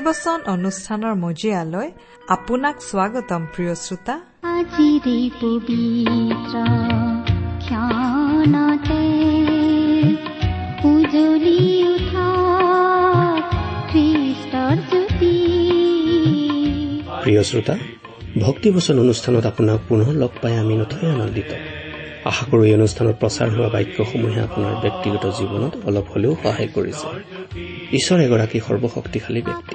ভক্তিবচন অনুষ্ঠানৰ মজিয়ালৈ আপোনাক স্বাগতম প্ৰিয় শ্ৰোতা। আজিৰে পবিত্ৰ ক্ষণতে উজলি উঠা খ্ৰীষ্টৰ জ্যোতি। প্ৰিয় শ্ৰোতা ভক্তিবচন অনুষ্ঠানত আপোনাক পুনৰ লগ পাই আমি নথৈ আনন্দিত। আশা কৰোঁ এই অনুষ্ঠানত প্ৰচাৰ হোৱা বাক্যসমূহে আপোনাৰ ব্যক্তিগত জীৱনত অলপ হলেও সহায় কৰিছে। ঈশ্বৰ এগৰাকী সৰ্বশক্তিশালী ব্যক্তি।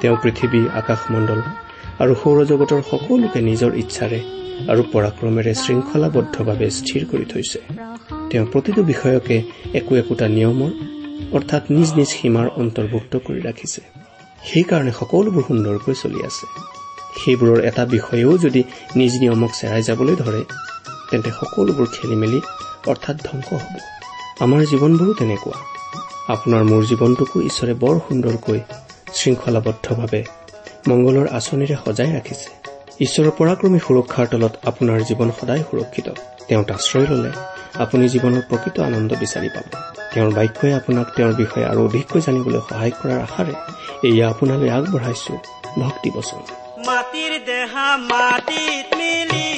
তেওঁ পৃথিৱী আকাশমণ্ডল আৰু সৌৰজগতৰ সকলোকে নিজৰ ইচ্ছাৰে আৰু পৰাক্ৰমেৰে শৃংখলাবদ্ধভাৱে স্থিৰ কৰি থৈছে। তেওঁ প্ৰতিটো বিষয়কে একো একোটা নিয়মৰ অৰ্থাৎ নিজ নিজ সীমাৰ অন্তৰ্ভুক্ত কৰি ৰাখিছে। সেইকাৰণে সকলোবোৰ সুন্দৰকৈ চলি আছে। সেইবোৰৰ এটা বিষয়েও যদি নিজ নিয়মক চেৰাই যাবলৈ ধৰে তেন্তে সকলোবোৰ খেলি মেলি অৰ্থাৎ ধ্বংস হ'ব। আমাৰ জীৱনবোৰো তেনেকুৱা। আপোনাৰ মোৰ জীৱনটোকো ঈশ্বৰে বৰ সুন্দৰকৈ শৃংখলাবদ্ধভাৱে মংগলৰ আঁচনিৰে সজাই ৰাখিছে। ঈশ্বৰৰ পৰাক্ৰমী সুৰক্ষাৰ তলত আপোনাৰ জীৱন সদায় সুৰক্ষিত। তেওঁত আশ্ৰয় ললে। আপুনি জীৱনৰ প্ৰকৃত আনন্দ বিচাৰি পাব। তেওঁৰ বাক্যই আপোনাক তেওঁৰ বিষয়ে আৰু অধিককৈ জানিবলৈ সহায় কৰাৰ আশাৰে এয়া আপোনালৈ আগবঢ়াইছো। ভক্তি বচন মাটিৰ দেহা মাটিত মিলিব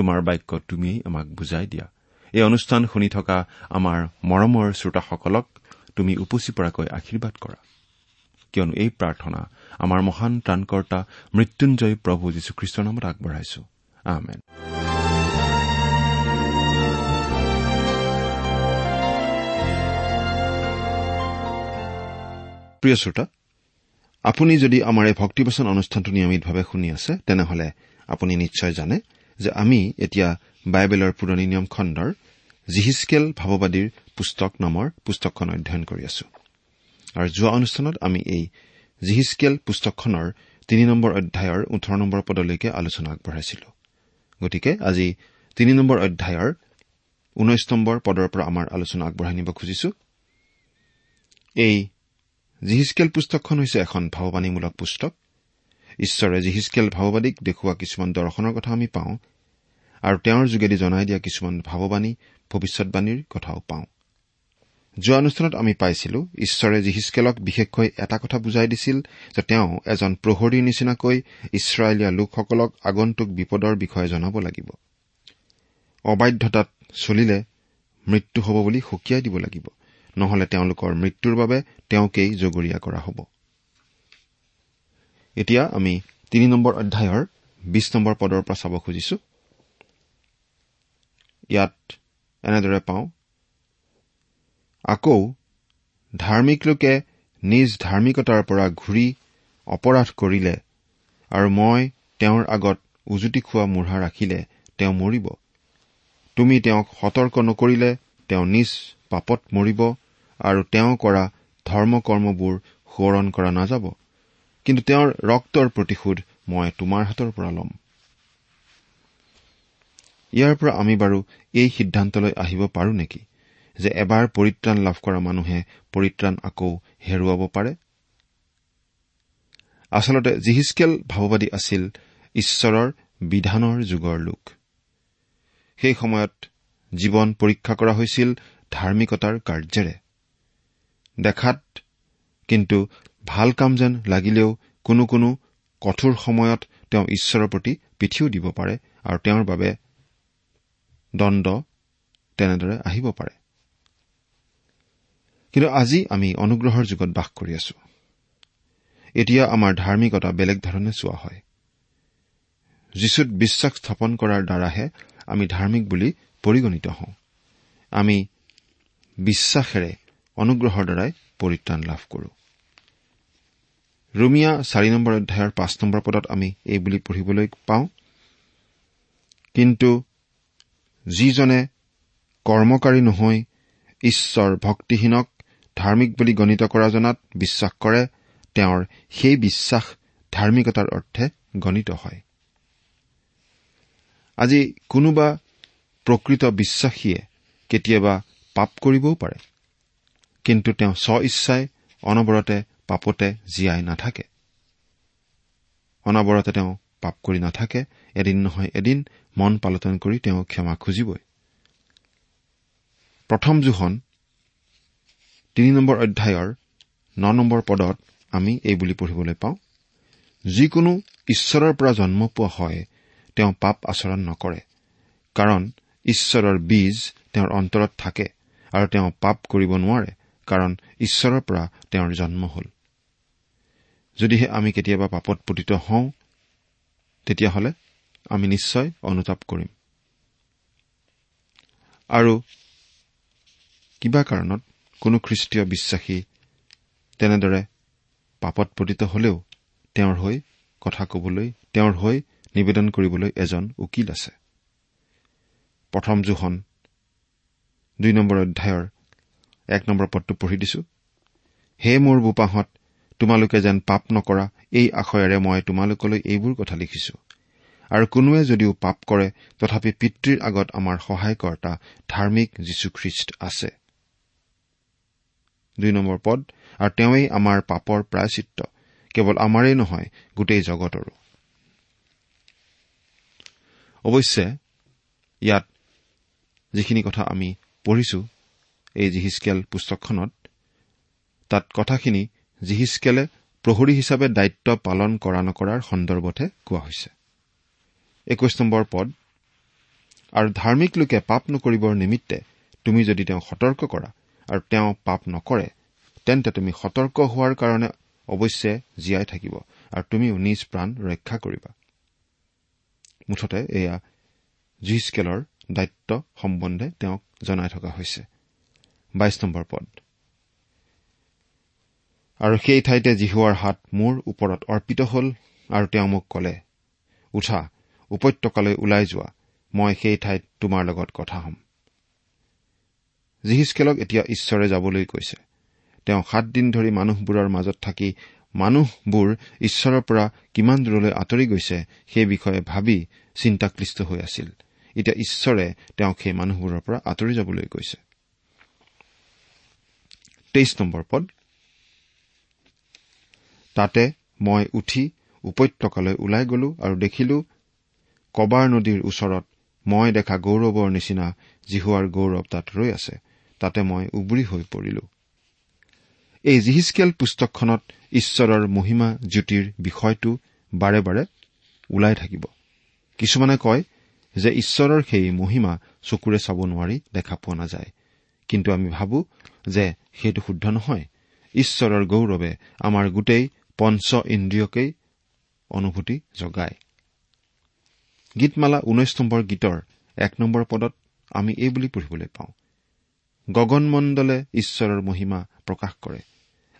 তোমাৰ বাক্য তুমিয়েই আমাক বুজাই দিয়া। এই অনুষ্ঠান শুনি থকা আমাৰ মৰমৰ শ্ৰোতাসকলক তুমি উপচি পৰাকৈ আশীৰ্বাদ কৰা। কিয়নো এই প্ৰাৰ্থনা আমাৰ মহান ত্ৰাণকৰ্তা মৃত্যুঞ্জয় প্ৰভু যীশুখ্ৰীষ্টৰ নামত আগবঢ়াইছো। প্ৰিয় শ্ৰোতা আপুনি যদি আমাৰ এই ভক্তিবচন অনুষ্ঠানটো নিয়মিতভাৱে শুনি আছে তেনেহলে আপুনি নিশ্চয় জানে যে আমি এতিয়া বাইবেলৰ পুৰণি নিয়ম খণ্ডৰ জিহিচকেল ভাৱবাদীৰ পুস্তক নামৰ পুস্তকখন অধ্যয়ন কৰি আছো। আৰু যোৱা অনুষ্ঠানত আমি এই জিহিচকেল পুস্তকখনৰ তিনি নম্বৰ অধ্যায়ৰ ওঠৰ নম্বৰ পদলৈকে আলোচনা আগবঢ়াইছিলো। গতিকে আজি তিনি নম্বৰ অধ্যায়ৰ ঊনৈশ নম্বৰ পদৰ পৰা আমাৰ আলোচনা আগবঢ়াই নিব খুজিছো। এই জিহিচকেল পুস্তকখন হৈছে এখন ভাৱবাণীমূলক পুস্তক। ঈশ্বৰে জিহিচকেল ভাৱবাদীক দেখুওৱা কিছুমান দৰ্শনৰ কথা আমি পাওঁ আৰু তেওঁৰ যোগেদি জনাই দিয়া কিছুমান ভাৱবাণী ভৱিষ্যৎবাণীৰ কথাও পাওঁ। যোৱা অনুষ্ঠানত আমি পাইছিলো ঈশ্বৰে জিহিচকেলক বিশেষকৈ এটা কথা বুজাই দিছিল যে তেওঁ এজন প্ৰহৰীৰ নিচিনাকৈ ইছৰাইলীয়া লোকসকলক আগন্তুক বিপদৰ বিষয়ে জনাব লাগিব। অবাধ্যতাত চলিলে মৃত্যু হ'ব বুলি সকীয়াই দিব লাগিব নহলে তেওঁলোকৰ মৃত্যুৰ বাবে তেওঁকেই জগৰীয়া কৰা হ'ব। এতিয়া আমি তিনি নম্বৰ অধ্যায়ৰ বিশ নম্বৰ পদৰ পৰা চাব খুজিছো। ইয়াত এনেদৰে পাওঁ আকৌ ধাৰ্মিক লোকে নিজ ধাৰ্মিকতাৰ পৰা ঘূৰি অপৰাধ কৰিলে আৰু মই তেওঁৰ আগত উজুতি খোৱা মূঢ়া ৰাখিলে তেওঁ মৰিব। তুমি তেওঁক সতৰ্ক নকৰিলে তেওঁ নিজ পাপত মৰিব আৰু তেওঁ কৰা ধৰ্ম কৰ্মবোৰ সোঁৱৰণ কৰা নাযাব। কিন্তু তেওঁৰ ৰক্তৰ প্ৰতিশোধ মই তোমাৰ হাতৰ পৰা ল'ম। ইয়াৰ পৰা আমি বাৰু এই সিদ্ধান্তলৈ আহিব পাৰো নেকি যে এবাৰ পৰিত্ৰাণ লাভ কৰা মানুহে পৰিত্ৰাণ আকৌ হেৰুৱাব পাৰে? আচলতে জিহিচকেল ভাৱবাদী আছিল ঈশ্বৰৰ বিধানৰ যুগৰ লোক। সেই সময়ত জীৱন পৰীক্ষা কৰা হৈছিল ধাৰ্মিকতাৰ কাৰ্যেৰে। দেখাত কিন্তু ভাল কাম যেন লাগিলেও কোনো কোনো কঠোৰ সময়ত তেওঁ ঈশ্বৰৰ প্ৰতি পিঠিও দিব পাৰে আৰু তেওঁৰ বাবে দণ্ড তেনেদৰে আহিব পাৰে। কিন্তু আজি আমি অনুগ্ৰহৰ যুগত বাস কৰি আছো। এতিয়া আমাৰ ধাৰ্মিকতা বেলেগ ধৰণে চোৱা হয়। যীশুত বিশ্বাস স্থাপন কৰাৰ দ্বাৰাহে আমি ধাৰ্মিক বুলি পৰিগণিত হওঁ। আমি বিশ্বাসেৰে অনুগ্ৰহৰ দ্বাৰাই পৰিত্ৰাণ লাভ কৰো। ৰুমিয়া চাৰি নম্বৰ অধ্যায়ৰ পাঁচ নম্বৰ পদত আমি এই বুলি পঢ়িবলৈ পাওঁ। কিন্তু যিজনে কৰ্মকাৰী নহৈ ঈশ্বৰ ভক্তিহীনক ধাৰ্মিক বুলি গণিত কৰা জনাত বিশ্বাস কৰে তেওঁৰ সেই বিশ্বাস ধাৰ্মিকতাৰ অৰ্থে গণিত হয়। আজি কোনোবা প্ৰকৃত বিশ্বাসীয়ে কেতিয়াবা পাপ কৰিবও পাৰে। কিন্তু তেওঁ স্ব ইচ্ছাই অনবৰতে পাপতে জীয়াই নাথাকে। অনবৰতে তেওঁ পাপ কৰি নাথাকে। এদিন নহয় এদিন মন পালটন কৰি তেওঁ ক্ষমা খুজিবই। প্ৰথম জোখন তিনি নম্বৰ অধ্যায়ৰ ন নম্বৰ পদত আমি এই বুলি পঢ়িবলৈ পাওঁ যিকোনো ঈশ্বৰৰ পৰা জন্ম পোৱা হয় তেওঁ পাপ আচৰণ নকৰে কাৰণ ঈশ্বৰৰ বীজ তেওঁৰ অন্তৰত থাকে আৰু তেওঁ পাপ কৰিব নোৱাৰে কাৰণ ঈশ্বৰৰ পৰা তেওঁৰ জন্ম হল। যদিহে আমি কেতিয়াবা পাপত পতিত হওঁ তেতিয়াহ'লে আমি নিশ্চয় অনুতাপ কৰিম। আৰু কিবা কাৰণত কোনো খ্ৰীষ্টীয় বিশ্বাসী তেনেদৰে পাপত পতিত হলেও তেওঁৰ হৈ কথা কবলৈ তেওঁৰ হৈ নিবেদন কৰিবলৈ এজন উকিল আছে। প্ৰথম জোখন দুই নম্বৰ অধ্যায়ৰ এক নম্বৰ পদটো পঢ়ি দিছো। হে মোৰ বোপাহঁত তোমালোকে যেন পাপ নকৰা এই আশয়েৰে মই তোমালোকলৈ এইবোৰ কথা লিখিছো। আৰু কোনোৱে যদিও পাপ কৰে তথাপি পিতৃৰ আগত আমাৰ সহায়কৰ্তা ধাৰ্মিক যীশুখ্ৰীষ্ট আছে। পদ আৰু তেওঁই আমাৰ পাপৰ প্ৰায়চিত্ৰ কেৱল আমাৰেই নহয় গোটেই জগতৰো। অৱশ্যে ইয়াত যিখিনি কথা আমি পঢ়িছো এই জিহিচকেল পুস্তকখনত তাত কথাখিনি জিহিচকেলে প্ৰহৰী হিচাপে দায়িত্ব পালন কৰা নকৰাৰ সন্দৰ্ভতহে কোৱা হৈছে। একৈশ নম্বৰ পদ আৰু ধাৰ্মিক লোকে পাপ নকৰিবৰ নিমিত্তে তুমি যদি তেওঁক সতৰ্ক কৰা আৰু তেওঁ পাপ নকৰে তেন্তে তুমি সতৰ্ক হোৱাৰ কাৰণে অৱশ্যে জীয়াই থাকিব আৰু তুমিও নিজ প্ৰাণ ৰক্ষা কৰিবা। মুঠতে এয়া জিহিচকেলৰ দায়িত্ব সম্বন্ধে তেওঁক জনাই থকা হৈছে। বাইশ নম্বৰ পদ আৰু সেই ঠাইতে জিহুৱাৰ হাত মোৰ ওপৰত অৰ্পিত হল আৰু তেওঁ মোক কলে উঠা উপত্যকালৈ ওলাই যোৱা। মই সেই ঠাইত তোমাৰ লগত কথা হ'ম। জিহিচকেলক এতিয়া ঈশ্বৰে যাবলৈ কৈছে। তেওঁ সাতদিন ধৰি মানুহবোৰৰ মাজত থাকি মানুহবোৰ ঈশ্বৰৰ পৰা কিমান দূৰলৈ আঁতৰি গৈছে সেই বিষয়ে ভাবি চিন্তাক্লিষ্ট হৈ আছিল। এতিয়া ঈশ্বৰে তেওঁক সেই মানুহবোৰৰ পৰা আঁতৰি যাবলৈ কৈছে। তেইছ নম্বৰ পদ। তাতে মই উঠি উপত্যকালৈ ওলাই গলো আৰু দেখিলো কবাৰ নদীৰ ওচৰত মই দেখা গৌৰৱৰ নিচিনা জিহুৱাৰ গৌৰৱ তাত ৰৈ আছে। তাতে মই উবুৰি হৈ পৰিলো। এই জিহিচকেল পুস্তকখনত ঈশ্বৰৰ মহিমা জ্যোতিৰ বিষয়টো বাৰে বাৰে ওলাই থাকিব। কিছুমানে কয় যে ঈশ্বৰৰ সেই মহিমা চকুৰে চাব নোৱাৰি দেখা পোৱা নাযায়। কিন্তু আমি ভাবো যে সেইটো শুদ্ধ নহয়। ঈশ্বৰৰ গৌৰৱে আমাৰ গোটেই পঞ্চ ইন্দ্ৰিয়কেই অনুভূতি জগায়। গীতমালা ঊনৈশ নম্বৰ গীতৰ এক নম্বৰ পদত আমি এই বুলি পঢ়িবলৈ পাওঁ। গগনমণ্ডলে ঈশ্বৰৰ মহিমা প্ৰকাশ কৰে।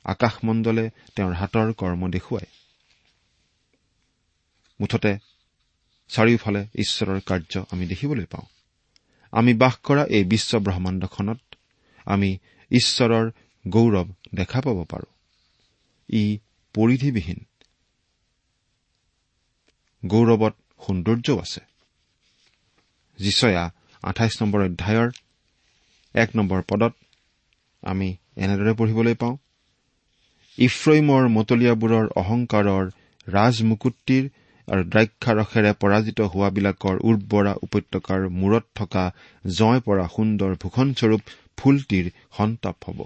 আকাশমণ্ডলে তেওঁৰ হাতৰ কৰ্ম দেখুৱায়। মুঠতে চাৰিওফালে ঈশ্বৰৰ কাৰ্য আমি দেখিবলৈ পাওঁ। আমি বাস কৰা এই বিশ্ব ব্ৰহ্মাণ্ডখনত আমি ঈশ্বৰৰ গৌৰৱ দেখা পাব পাৰোঁ। ই পৰিধিবিহীন। গৌৰৱত সৌন্দৰ্যও আছে। যিচয়া আঠাইছ নম্বৰ অধ্যায়ৰ এক নম্বৰ পদত আমি এনেদৰে পঢ়িবলৈ পাওঁ ইফ্ৰইমৰ মতলীয়াবোৰৰ অহংকাৰৰ ৰাজমুকুটিৰ আৰু দ্ৰাক্ষাৰসেৰে পৰাজিত হোৱাবিলাকৰ উৰ্বৰা উপত্যকাৰ মূৰত থকা জয় পৰা সুন্দৰ ভূষণস্বৰূপ ফুলটিৰ সন্তাপ হ'ব।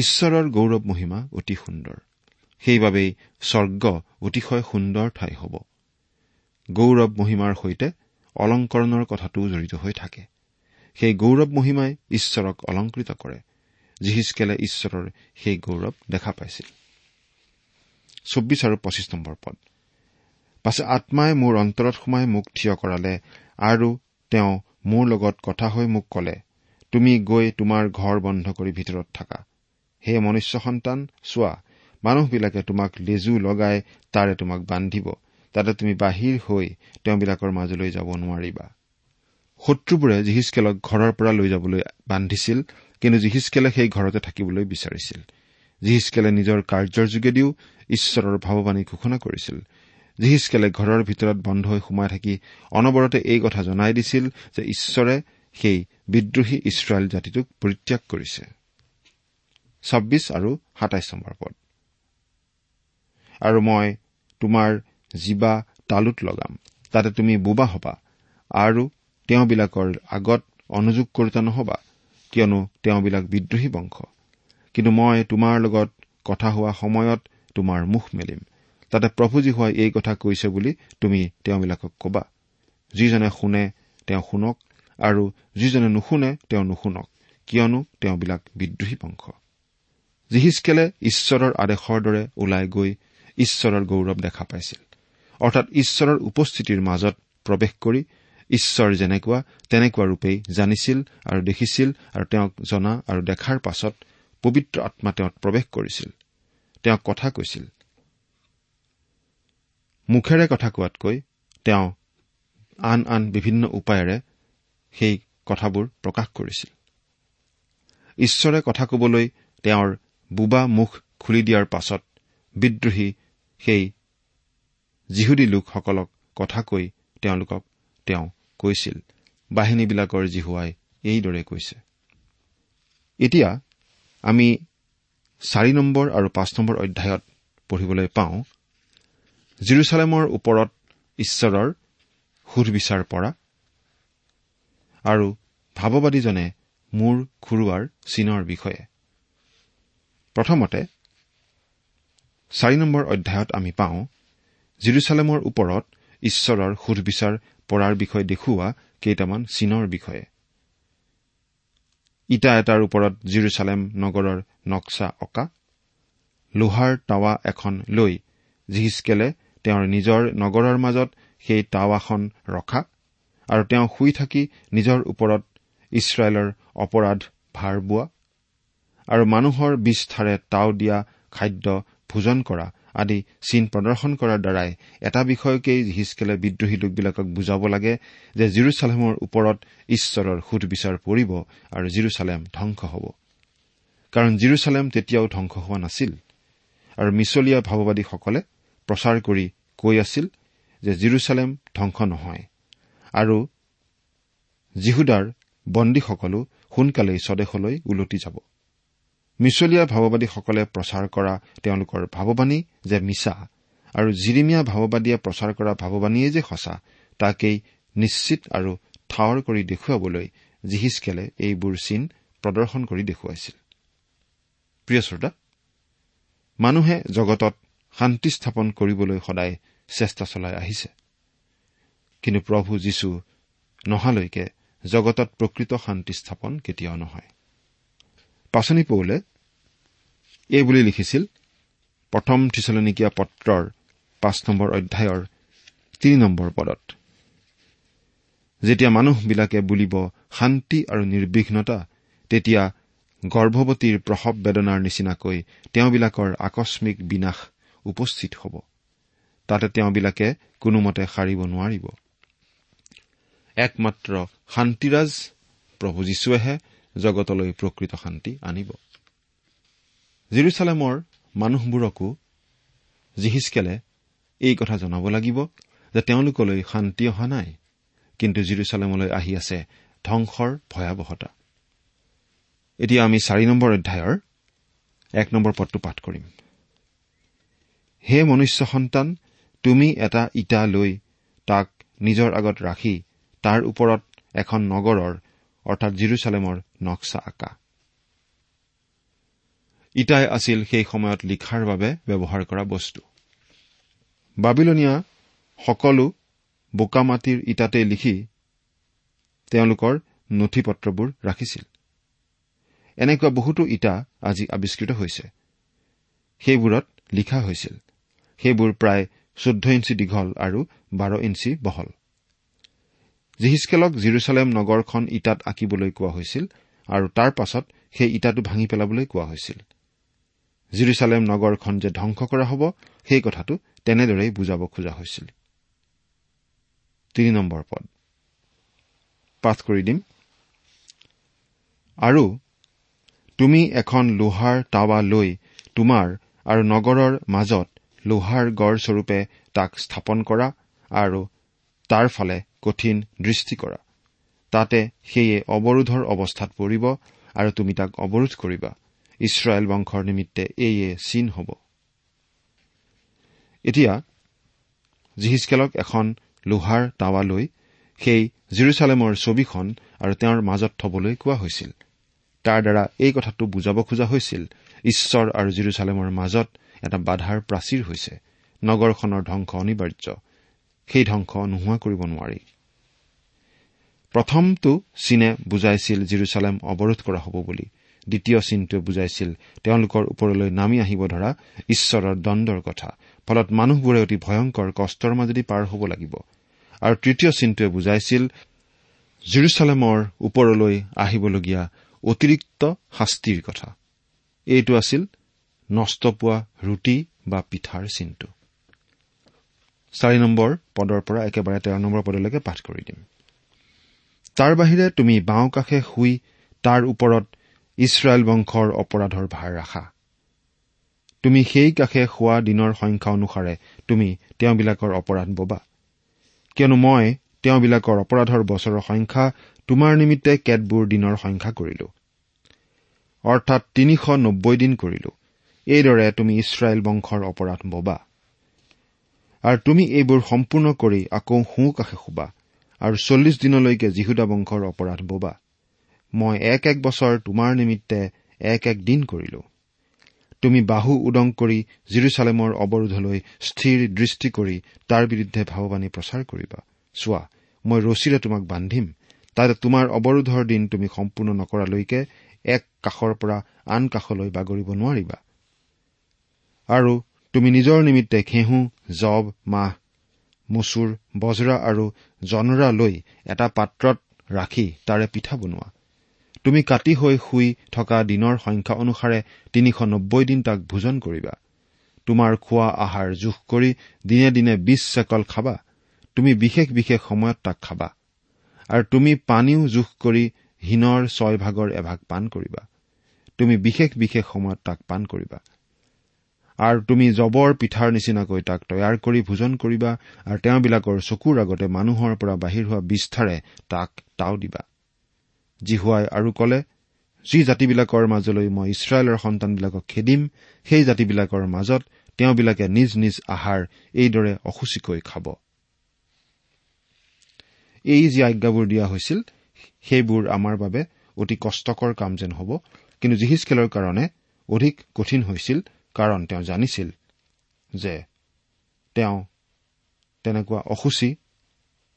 ঈশ্বৰৰ গৌৰৱ মহিমা অতি সুন্দৰ। সেইবাবেই স্বৰ্গ অতিশয় সুন্দৰ ঠাই হ'ব। গৌৰৱ মহিমাৰ সৈতে অলংকৰণৰ কথাটোও জড়িত হৈ থাকে। সেই গৌৰৱ মহিমাই ঈশ্বৰক অলংকৃত কৰে জিহিচকেলে ঈশ্বৰৰ সেই গৌৰৱ দেখা পাইছিল। চৌব্বিছ আৰু পঁচিছ নম্বৰ পদ। পাছে আত্মাই মোৰ অন্তৰত সোমাই মোক থিয় কৰালে আৰু তেওঁ মোৰ লগত কথা হৈ মোক কলে তুমি গৈ তোমাৰ ঘৰ বন্ধ কৰি ভিতৰত থাকা। হে মনুষ্য সন্তান চোৱা মানুহবিলাকে তোমাক লেজু লগাই তাৰে তোমাক বান্ধিব। তাতে তুমি বাহিৰ হৈ তেওঁবিলাকৰ মাজলৈ যাব নোৱাৰিবা। শত্ৰুবোৰে জিহিচকেলক ঘৰৰ পৰা লৈ যাবলৈ বান্ধিছিল কিন্তু জিহিচকেলে সেই ঘৰতে থাকিবলৈ বিচাৰিছিল। জিহিচকেলে নিজৰ কাৰ্যৰ যোগেদিও ঈশ্বৰৰ ভাৱবাণী ঘোষণা কৰিছিল। জিহিচকেলে ঘৰৰ ভিতৰত বন্ধ হৈ সোমাই থাকি অনবৰতে এই কথা জনাই দিছিল যে ঈশ্বৰে সেই বিদ্ৰোহী ইছৰাইল জাতিটোক পৰিত্যাগ কৰিছে। ছাব্বিছ আৰু সাতাইছ নম্বৰ পদ। আৰু মই তোমাৰ জীৱা তালুত লগাম। তাতে তুমি বোবা হবা। আৰু তেওঁবিলাকৰ আগত অনুযোগ কৰোতা নহবা কিয়নো তেওঁবিলাক বিদ্ৰোহী বংশ। কিন্তু মই তোমাৰ লগত কথা হোৱা সময়ত তোমাৰ মুখ মেলিম। তাতে প্ৰভুজী হোৱাই এই কথা কৈছে বুলি তুমি তেওঁবিলাকক কবা। যিজনে শুনে তেওঁ শুনক। আৰু যিজনে নুশুনে তেওঁ নুশুনক। কিয়নো তেওঁবিলাক বিদ্ৰোহী বংশ। জিহিচকেলে ঈশ্বৰৰ আদেশৰ দৰে ওলাই গৈ ঈশ্বৰৰ গৌৰৱ দেখা পাইছিল। অৰ্থাৎ ঈশ্বৰৰ উপস্থিতিৰ মাজত প্ৰৱেশ কৰি ঈশ্বৰ যেনেকুৱা তেনেকুৱা ৰূপেই জানিছিল আৰু দেখিছিল আৰু তেওঁক জনা আৰু দেখাৰ পাছত পবিত্ৰ আত্মা তেওঁত প্ৰৱেশ কৰিছিল। তেওঁক কথা কৈছিল। মুখেৰে কথা কোৱাতকৈ তেওঁ আন আন বিভিন্ন উপায়েৰে সেই কথাবোৰ প্ৰকাশ কৰিছিল। ঈশ্বৰে কথা কবলৈ তেওঁৰ বোবা মুখ খুলি দিয়াৰ পাছত বিদ্ৰোহী সেই যিহুদী লোকসকলক কথা কৈ তেওঁলোকক তেওঁ কৈছিল। বাহিনীবিলাকৰ জিহুৱাই এইদৰে কৈছে। এতিয়া আমি চাৰি নম্বৰ আৰু পাঁচ নম্বৰ অধ্যায়ত পঢ়িবলৈ পাওঁ জিৰচালেমৰ ওপৰত ঈশ্বৰৰ সুধবিচাৰ পৰা আৰু ভাৱবাদীজনে মূৰ খুৰুৱাৰ চিনৰ বিষয়ে। প্ৰথমতে চাৰি নম্বৰ অধ্যায়ত আমি পাওঁ জিৰচালেমৰ ওপৰত ঈশ্বৰৰ সুধবিচাৰ পৰাৰ বিষয়ে দেখুওৱা কেইটামান চিনৰ বিষয়ে। ইটা এটাৰ ওপৰত জিৰচালেম নগৰৰ নক্সা অঁকা লোহাৰ টাৱা এখন লৈ জিহিচকেলে তেওঁৰ নিজৰ নগৰৰ মাজত সেই টাৱাখন ৰখা আৰু তেওঁ শুই থাকি নিজৰ ওপৰত ইছৰাইলৰ অপৰাধ ভাৰ বোৱা। আৰু মানুহৰ বিষ্ঠাৰে তাও দিয়া খাদ্য ভোজন কৰা আদি চিন প্ৰদৰ্শন কৰাৰ দ্বাৰাই এটা বিষয়কেই হিচকেলে বিদ্ৰোহী লোকবিলাকক বুজাব লাগে যে জিৰচালেমৰ ওপৰত ঈশ্বৰৰ সুধবিচাৰ পৰিব আৰু জিৰচালেম ধ্বংস হ'ব। কাৰণ জিৰচালেম তেতিয়াও ধ্বংস হোৱা নাছিল আৰু মিছলীয়া ভাৱবাদীসকলে প্ৰচাৰ কৰি কৈ আছিল যে জিৰচালেম ধ্বংস নহয় আৰু জিহুদাৰ বন্দীসকলো সোনকালেই স্বদেশলৈ ওলটি যাব। মিছলীয়া ভাৱবাদীসকলে প্ৰচাৰ কৰা তেওঁলোকৰ ভাৱবাণী যে মিছা আৰু জিৰিমীয়া ভাৱবাদীয়ে প্ৰচাৰ কৰা ভাৱবাণীয়ে যে সঁচা তাকেই নিশ্চিত আৰু ঠাৱৰ কৰি দেখুৱাবলৈ জিহিচকেলে এইবোৰ চিন প্ৰদৰ্শন কৰি দেখুৱাইছিল। মানুহে জগতত শান্তি স্থাপন কৰিবলৈ সদায় চেষ্টা চলাই আহিছে। কিন্তু প্ৰভু যীশু নহালৈকে জগতত প্ৰকৃত শান্তি স্থাপন কেতিয়াও নহয়। পাচনি পৌলে এইবুলি লিখিছিল প্ৰথম থিচলনিকীয়া পত্ৰৰ পাঁচ নম্বৰ অধ্যায়ৰ তিনি নম্বৰ পদত। যেতিয়া মানুহবিলাকে বুলিব শান্তি আৰু নিৰ্বিঘ্নতা তেতিয়া গৰ্ভৱতীৰ প্ৰসৱ বেদনাৰ নিচিনাকৈ তেওঁবিলাকৰ আকস্মিক বিনাশ উপস্থিত হ'ব। তাতে তেওঁবিলাকে কোনোমতে সাৰিব নোৱাৰিব। একমাত্ৰ শান্তিৰাজ প্ৰভু যীশুৱেহে জগতলৈ প্ৰকৃত শান্তি আনিব। জিৰচালেমৰ মানুহবোৰকো জিহিচকেলে এই কথা জনাব লাগিব যে তেওঁলোকলৈ শান্তি অহা নাই কিন্তু জিৰচালেমলৈ আহি আছে ধ্বংসৰ ভয়াৱহতা। এতিয়া আমি চাৰি নম্বৰ অধ্যায়ৰ এক নম্বৰ পদটো পাঠ কৰিম। হে মনুষ্য সন্তান তুমি এটা ইটা লৈ তাক নিজৰ আগত ৰাখি তাৰ ওপৰত এখন নগৰৰ অৰ্থাৎ জিৰচালেমৰ নক্সা আঁকা ইটাই আছিল সেই সময়ত লিখাৰ বাবে ব্যৱহাৰ কৰা বস্তু। বাবিলনীয়া সকলো বোকা মাটিৰ ইটাতে লিখি তেওঁলোকৰ নথি পত্ৰবোৰ ৰাখিছিল। এনেকুৱা বহুতো ইটা আজি আৱিষ্কৃত হৈছে। সেইবোৰত লিখা হৈছিল। সেইবোৰ প্ৰায় চৈধ্য ইঞ্চি দীঘল আৰু বাৰ ইঞ্চি বহল। জিহিচকেলক জিৰচালেম নগৰখন ইটাত আঁকিবলৈ কোৱা হৈছিল। আৰু তাৰ পাছত সেই ইটাটো ভাঙি পেলাবলৈ কোৱা হৈছিল। জিৰচালেম নগৰখন যে ধ্বংস কৰা হ'ব সেই কথাটো তেনেদৰেই বুজাব খোজা হৈছিল। আৰু তুমি এখন লোহাৰ টাৱা লৈ তোমাৰ আৰু নগৰৰ মাজত লোহাৰ গড়স্বৰূপে তাক স্থাপন কৰা আৰু তাৰ ফালে কঠিন দৃষ্টি কৰা। তাতে সেয়ে অৱৰোধৰ অৱস্থাত পৰিব আৰু তুমি তাক অৱৰোধ কৰিবা। ইছৰাইল বংশৰ নিমিত্তে এইয়ে চিন হ'ব। এতিয়া জিহিচকেলক এখন লোহাৰ টাৱা লৈ সেই জিৰচালেমৰ ছবিখন আৰু তেওঁৰ মাজত থবলৈ কোৱা হৈছিল। তাৰ দ্বাৰা এই কথাটো বুজাব খোজা হৈছিল। ঈশ্বৰ আৰু জিৰচালেমৰ মাজত এটা বাধাৰ প্ৰাচীৰ হৈছে। নগৰখনৰ ধ্বংস অনিবাৰ্য। সেই ধ্বংস নোহোৱা কৰিব নোৱাৰি। প্ৰথমটো চীনে বুজাইছিল জিৰচালেম অৱৰোধ কৰা হ'ব বুলি। দ্বিতীয় চিনটোৱে বুজাইছিল তেওঁলোকৰ ওপৰলৈ নামি আহিব ধৰা ঈশ্বৰৰ দণ্ডৰ কথা ফলত মানুহবোৰে অতি ভয়ংকৰ কষ্টৰ মাজেদি পাৰ হ'ব লাগিব। আৰু তৃতীয় চিনটোৱে বুজাইছিল জিৰচালেমৰ ওপৰলৈ আহিবলগীয়া অতিৰিক্ত শাস্তিৰ কথা। এইটো আছিল নষ্ট পোৱা ৰুটি বা পিঠাৰ চিনটো। চাৰি নম্বৰ পদৰ পৰা একেবাৰে তেৰ নম্বৰ পদলৈকে পাঠ কৰি দিম। তাৰ বাহিৰে তুমি বাওঁ কাষে শুই তাৰ ওপৰত ইছৰাইল বংশৰ অপৰাধৰ ভাৰ ৰাখা। তুমি সেই কাষে শোৱা দিনৰ সংখ্যা অনুসাৰে তুমি তেওঁবিলাকৰ অপৰাধ ববা। কিয়নো মই তেওঁবিলাকৰ অপৰাধৰ বছৰৰ সংখ্যা তোমাৰ নিমিত্তে কেতবোৰ দিনৰ সংখ্যা কৰিলো। অৰ্থাৎ তিনিশ নব্বৈ দিন কৰিলো। এইদৰে তুমি ইছৰাইল বংশৰ অপৰাধ ববা। আৰু তুমি এইবোৰ সম্পূৰ্ণ কৰি আকৌ সোঁ কাষে শুবা। আৰু চল্লিছ দিনলৈকে যীহুদা বংশৰ অপৰাধ ববা। মই এক এক বছৰ তোমাৰ নিমিত্তে এক এক দিন কৰিলো। তুমি বাহু উদং কৰি জিৰচালেমৰ অৱৰোধলৈ স্থিৰ দৃষ্টি কৰি তাৰ বিৰুদ্ধে ভাৱবাণী প্ৰচাৰ কৰিবা। চোৱা মই ৰছীৰে তোমাক বান্ধিম। তাতে তোমাৰ অৱৰোধৰ দিন তুমি সম্পূৰ্ণ নকৰালৈকে এক কাষৰ পৰা আন কাষলৈ বাগৰিব নোৱাৰিবা। আৰু তুমি নিজৰ নিমিত্তে ঘেঁহু জব মাহ মচুৰ বজৰা আৰু জনৰা লৈ এটা পাত্ৰত ৰাখি তাৰে পিঠা বনোৱা। তুমি কাটি হৈ শুই থকা দিনৰ সংখ্যা অনুসাৰে তিনিশ নব্বৈ দিন তাক ভোজন কৰিবা। তোমাৰ খোৱা আহাৰ জোখ কৰি দিনে দিনে বিছ চেকল খাবা। তুমি বিশেষ বিশেষ সময়ত তাক খাবা। আৰু তুমি পানীও জোখ কৰি হীনৰ ছয় ভাগৰ এভাগ পাণ কৰিবা। তুমি বিশেষ বিশেষ সময়ত তাক পাণ কৰিবা। আৰু তুমি জবৰ পিঠাৰ নিচিনাকৈ তাক তৈয়াৰ কৰি ভোজন কৰিবা আৰু তেওঁবিলাকৰ চকুৰ আগতে মানুহৰ পৰা বাহিৰ হোৱা বিস্তাৰে তাক তাও দিবা। জিহুৱাই আৰু কলে যি জাতিবিলাকৰ মাজলৈ মই ইছৰাইলৰ সন্তানবিলাকক খেদিম সেই জাতিবিলাকৰ মাজত তেওঁবিলাকে নিজ নিজ আহাৰ এইদৰে অসুচীকৈ খাব। এই যি আজ্ঞাবোৰ দিয়া হৈছিল সেইবোৰ আমাৰ বাবে অতি কষ্টকৰ কাম যেন হ'ব কিন্তু জিহিচকেলৰ কাৰণে অধিক কঠিন হৈছিল কাৰণ তেওঁ জানিছিল যে তেওঁ তেনেকুৱা অসুচী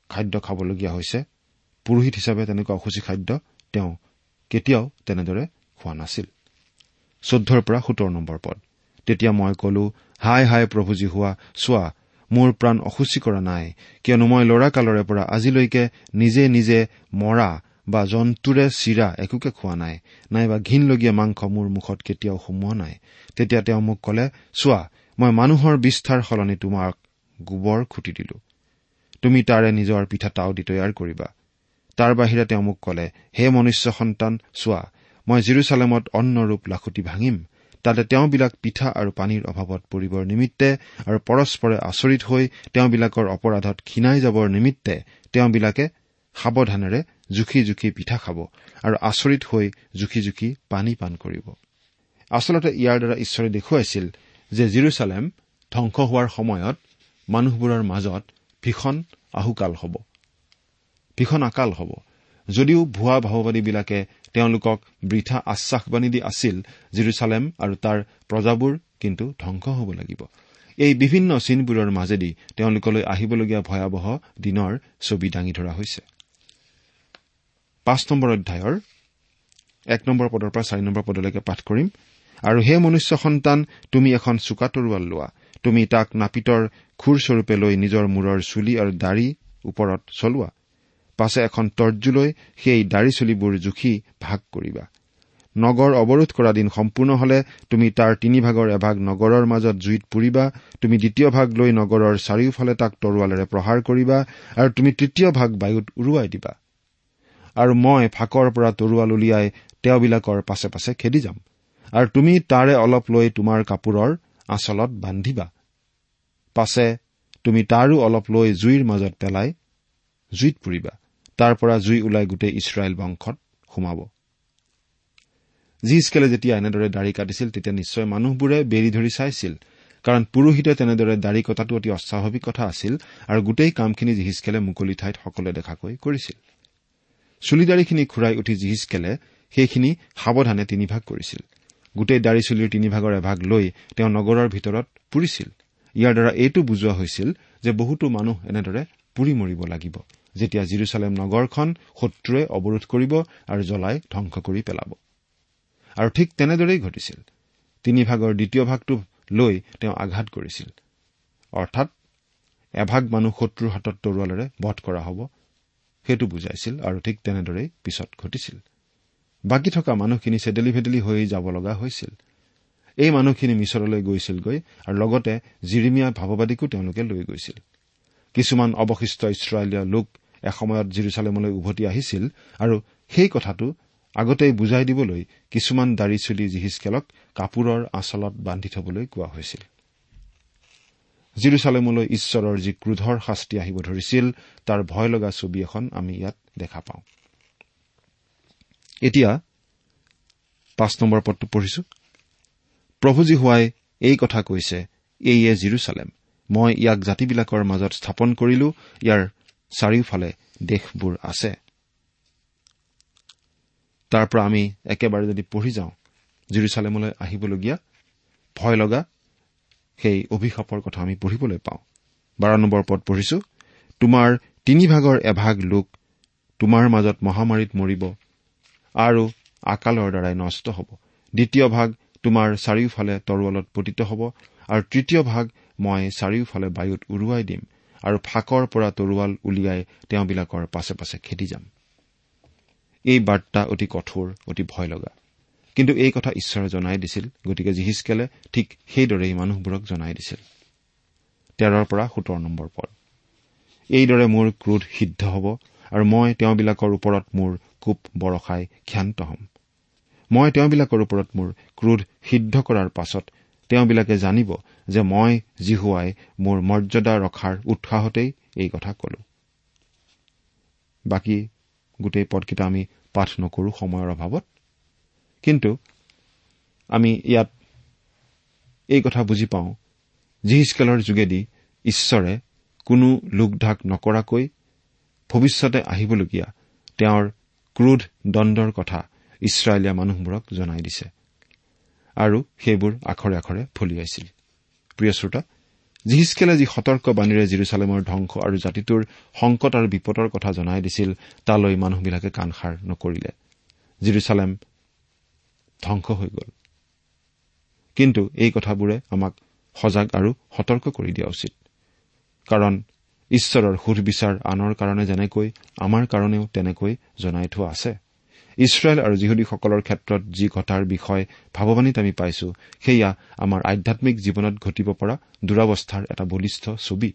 খাদ্য খাবলগীয়া হৈছে। পুৰোহিত হিচাপে তেনেকুৱা অসুচী খাদ্য তেওঁ কেতিয়াও তেনেদৰে খোৱা নাছিল। চৈধ্যৰ পৰা সোতৰ নম্বৰ পদ। তেতিয়া মই কলো হাই হাই প্ৰভুজী হোৱা চোৱা মোৰ প্ৰাণ অসুচী কৰা নাই। কিয়নো মই ল'ৰাকালৰে পৰা আজিলৈকে নিজে নিজে মৰা বা জন্তুৰে চিৰা একোকে খোৱা নাই নাইবা ঘীনলগীয়া মাংস মোৰ মুখত কেতিয়াও সোমোৱা নাই। তেতিয়া তেওঁ মোক কলে চোৱা মই মানুহৰ বিস্তাৰ সলনি তোমাক গোবৰ খুটি দিলো। তুমি তাৰে নিজৰ পিঠা তাও দি তৈয়াৰ কৰিবা। তাৰ বাহিৰে তেওঁ মোক কলে হে মনুষ্য সন্তান চোৱা মই জিৰচালেমত অন্নৰূপ লাখুটি ভাঙিম। তাতে তেওঁবিলাক পিঠা আৰু পানীৰ অভাৱত পৰিবৰ নিমিত্তে আৰু পৰস্পৰে আচৰিত হৈ তেওঁবিলাকৰ অপৰাধত ক্ষীণাই যাবৰ নিমিত্তে তেওঁবিলাকে সাৱধানেৰে জুখি জুখি পিঠা খাব আৰু আচৰিত হৈ জুখি জুখি পানী পান কৰিব। আচলতে ইয়াৰ দ্বাৰা ঈশ্বৰে দেখুৱাইছিল যে জিৰচালেম ধ্বংস হোৱাৰ সময়ত মানুহবোৰৰ মাজত ভীষণ আহুকাল হ'ব ভীষণ আকাল হ'ব। যদিও ভুৱা ভাৱবাদীবিলাকে তেওঁলোকক বৃথা আশ্বাসবাণী দি আছিল জিৰচালেম আৰু তাৰ প্ৰজাবোৰ কিন্তু ধ্বংস হ'ব লাগিব। এই বিভিন্ন চিনবোৰৰ মাজেদি তেওঁলোকলৈ আহিবলগীয়া ভয়াৱহ দিনৰ ছবি দাঙি ধৰা হৈছে। পাঁচ নম্বৰ অধ্যায়ৰ এক নম্বৰ পদৰ পৰা চাৰি নম্বৰ পদলৈকে পাঠ কৰিম। আৰু সেই মনুষ্য সন্তান তুমি এখন চোকা তৰোৱাল লোৱা। তুমি তাক নাপিতৰ খুৰস্বৰূপে লৈ নিজৰ মূৰৰ চুলি আৰু দাড়ি ওপৰত চলোৱা। পাছে এখন তৰ্জু লৈ সেই দাড়ি চুলিবোৰ জুখি ভাগ কৰিবা। নগৰ অৱৰোধ কৰা দিন সম্পূৰ্ণ হলে তুমি তাৰ তিনিভাগৰ এভাগ নগৰৰ মাজত জুইত পুৰিবা। তুমি দ্বিতীয় ভাগ লৈ নগৰৰ চাৰিওফালে তাক তৰোৱালেৰে প্ৰহাৰ কৰিবা আৰু তুমি তৃতীয় ভাগ বায়ুত উৰুৱাই দিবা। আৰু মই ফাকৰ পৰা তৰোৱাল উলিয়াই তেওঁবিলাকৰ পাছে পাছে খেদি যাম। আৰু তুমি তাৰে অলপ লৈ তোমাৰ কাপোৰৰ আচলত বান্ধিবা। পাছে তুমি তাৰো অলপ লৈ জুইৰ মাজত পেলাই জুইত পুৰিবা। তাৰ পৰা জুই ওলাই গোটেই ইছৰাইল বংশত সোমাব। জিজকেলে যেতিয়া এনেদৰে দাড়ি কাটিছিল তেতিয়া নিশ্চয় মানুহবোৰে বেৰি ধৰি চাইছিল। কাৰণ পুৰোহিতে তেনেদৰে দাড়ি কটাটো অতি অস্বাভাৱিক কথা আছিল আৰু গোটেই কামখিনি জিহিচকেলে মুকলি ঠাইত সকলোৱে দেখাকৈ কৰিছিল। চুলিদাৰীখিনি ঘূৰাই উঠি জিহিচকেলে সেইখিনি সাৱধানে তিনিভাগ কৰিছিল। গোটেই দাড়ি চুলিৰ তিনিভাগৰ এভাগ লৈ তেওঁ নগৰৰ ভিতৰত পুৰিছিল। ইয়াৰ দ্বাৰা এইটো বুজোৱা হৈছিল যে বহুতো মানুহ এনেদৰে পুৰি মৰিব লাগিব যেতিয়া জিৰচালেম নগৰখন শত্ৰুৱে অৱৰোধ কৰিব আৰু জ্বলাই ধ্বংস কৰি পেলাব। আৰু ঠিক তেনেদৰেই ঘটিছিল। তিনিভাগৰ দ্বিতীয় ভাগটো লৈ তেওঁ আঘাত কৰিছিল। অৰ্থাৎ এভাগ মানুহ শত্ৰুৰ হাতত তৰোৱালেৰে বধ কৰা হ'ব। সেইটো বুজাইছিল আৰু ঠিক তেনেদৰেই পিছত ঘটিছিল। বাকী থকা মানুহখিনি চেদেলি ভেদেলি হৈ যাব লগা হৈছিল। এই মানুহখিনি মিছৰলৈ গৈছিলগৈ আৰু লগতে জিৰিমীয়া ভাৱবাদীকো তেওঁলোকে লৈ গৈছিল। কিছুমান অৱশিষ্ট ইছৰাইলীয় লোক এসময়ত জিৰচালেমলৈ উভতি আহিছিল আৰু সেই কথাটো আগতেই বুজাই দিবলৈ কিছুমান দাড়ি চুলি জিহিচকেলক কাপোৰৰ আচলত বান্ধি থবলৈ কোৱা হৈছিল। জিৰচালেমলৈ ঈশ্বৰৰ যি ক্ৰোধৰ শাস্তি আহিব ধৰিছিল তাৰ ভয় লগা ছবি এখন আমি ইয়াত দেখা পাওঁ। এতিয়া পাঁচ নম্বৰ পদটো পঢ়িছো। প্ৰভুজী হোৱাই এই কথা কৈছে এইয়ে জিৰচালেম। মই ইয়াক জাতিবিলাকৰ মাজত স্থাপন কৰিলো ইয়াৰ চাৰিওফালে দেশবোৰ আছে। তাৰ পৰা আমি একেবাৰে যদি পঢ়ি যাওঁ জিৰচালেমলৈ আহিবলগীয়া ভয় লগা সেই অভিশাপৰ কথা আমি পঢ়িবলৈ পাওঁ। বাৰ নম্বৰ পদ পঢ়িছো তোমাৰ তিনিভাগৰ এভাগ লোক তোমাৰ মাজত মহামাৰীত মৰিব আৰু আকালৰ দ্বাৰাই নষ্ট হ'ব। দ্বিতীয় ভাগ তোমাৰ চাৰিওফালে তৰোৱালত পতিত হ'ব আৰু তৃতীয় ভাগ মই চাৰিওফালে বায়ুত উৰুৱাই দিম আৰু ফাকৰ পৰা তৰোৱাল উলিয়াই তেওঁবিলাকৰ পাছে পাছে খেদি যাম। এই বাৰ্তা অতি কঠোৰ অতি ভয় লগা কিন্তু এই কথা ঈশ্বৰে জনাই দিছিল। গতিকে জিহিচকেলে ঠিক সেইদৰেই মানুহবোৰক জনাই দিছিল। তেৰৰ পৰা সোতৰ নম্বৰ পদ। এইদৰে মোৰ ক্ৰোধ সিদ্ধ হ'ব আৰু মই তেওঁবিলাকৰ ওপৰত মোৰ কোপ বৰষাই ক্ষান্ত হ'ম। মই তেওঁবিলাকৰ ওপৰত মোৰ ক্ৰোধ সিদ্ধ কৰাৰ পাছত তেওঁবিলাকে জানিব যে মই জিহুৱাই মোৰ মৰ্যাদা ৰখাৰ উৎসাহতেই এই কথা কলো। বাকী গোটেই পদকেইটা আমি পাঠ নকৰো সময়ৰ অভাৱত। কিন্তু আমি ইয়াত এই কথা বুজি পাওঁ। জিহিচকেলৰ যোগেদি ঈশ্বৰে কোনো লোকঢাক নকৰাকৈ ভৱিষ্যতে আহিবলগীয়া তেওঁৰ ক্ৰোধ দণ্ডৰ কথা ইছৰাইলীয়া মানুহবোৰক জনাই দিছে আৰু সেইবোৰ আখৰে আখৰে ফলিয়াইছিল প্ৰিয় শ্ৰোতা জিহিচকেলে যি সতৰ্কবাণীৰে জিৰচালেমৰ ধ্বংস আৰু জাতিটোৰ সংকট আৰু বিপদৰ কথা জনাই দিছিল তালৈ মানুহবিলাকে কাণসাৰ নকৰিলে। জিৰচালেম ধ্বংস হৈ গ'ল। কিন্তু এই কথাবোৰে আমাক সজাগ আৰু সতৰ্ক কৰি দিয়া উচিত। কাৰণ ঈশ্বৰৰ সুধবিচাৰ আনৰ কাৰণে যেনেকৈ আমাৰ কাৰণেও তেনেকৈ জনাই থোৱা আছে। ইছৰাইল আৰু যিহুদীসকলৰ ক্ষেত্ৰত যি ঘটাৰ বিষয় ভাৱবাণীত আমি পাইছো সেয়া আমাৰ আধ্যামিক জীৱনত ঘটিব পৰা দুৰৱস্থাৰ এটা বলিষ্ঠ ছবি।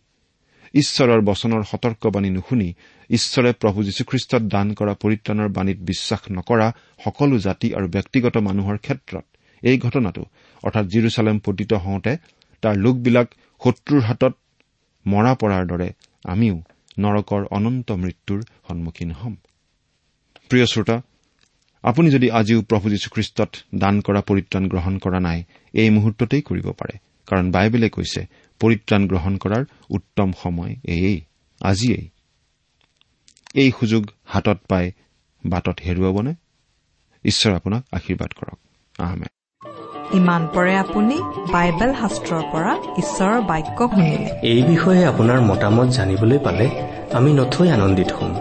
ঈশ্বৰৰ বচনৰ সতৰ্কবাণী নুশুনি ঈশ্বৰে প্ৰভু যীশুখ্ৰীষ্টত দান কৰা পৰিত্ৰাণৰ বাণীত বিশ্বাস নকৰা সকলো জাতি আৰু ব্যক্তিগত মানুহৰ ক্ষেত্ৰত। এই ঘটনাটো অৰ্থাৎ জিৰচালেম পতিত হওঁতে তাৰ লোকবিলাক শত্ৰুৰ হাতত মৰা পৰাৰ দৰে আমিও নৰকৰ অনন্ত মৃত্যুৰ সন্মুখীন হ'ম। প্ৰিয় শ্ৰোতা আপুনি যদি আজিও প্ৰভু যীশুখ্ৰীষ্টত দান কৰা পৰিত্ৰাণ গ্ৰহণ কৰা নাই এই মুহূৰ্ততেই কৰিব পাৰে কাৰণ বাইবেলে কৈছে পৰিত্ৰাণ গ্ৰহণ কৰাৰ উত্তম সময় এয়েই আজিয়েই। এই সুযোগ হাতত পাই বাটত হেৰুৱাবনে? ঈশ্বৰে আপোনাক আশীৰ্বাদ কৰক। আহমেদ ইমান পৰে আপুনি বাইবেল শাস্ত্ৰৰ পৰা ঈশ্বৰৰ বাক্য শুনিলে। এই বিষয়ে আপোনাৰ মতামত জানিবলৈ পালে আমি নথৈ আনন্দিত হ'ম।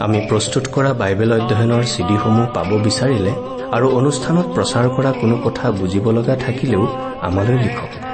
আমি প্ৰস্তুত কৰা বাইবেল অধ্যয়নৰ চিডিসমূহ পাব বিচাৰিলে আৰু অনুষ্ঠানত প্ৰচাৰ কৰা কোনো কথা বুজিব লগা থাকিলেও আমালৈ লিখক।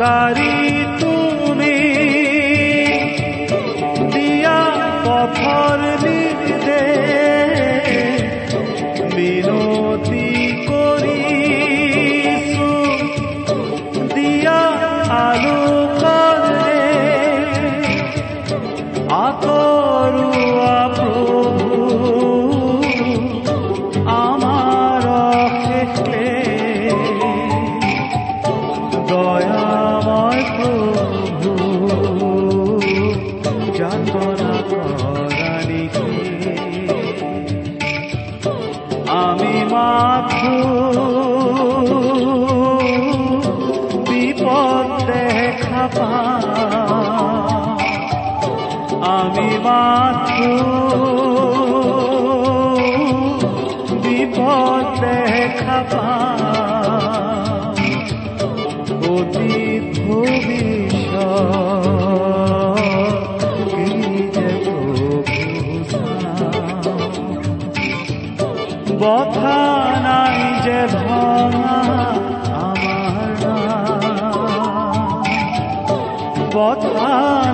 दारी আমি মাত্র বিপদ দেখা পা অতি বথা নাই যে ভাঙা আমার। বথা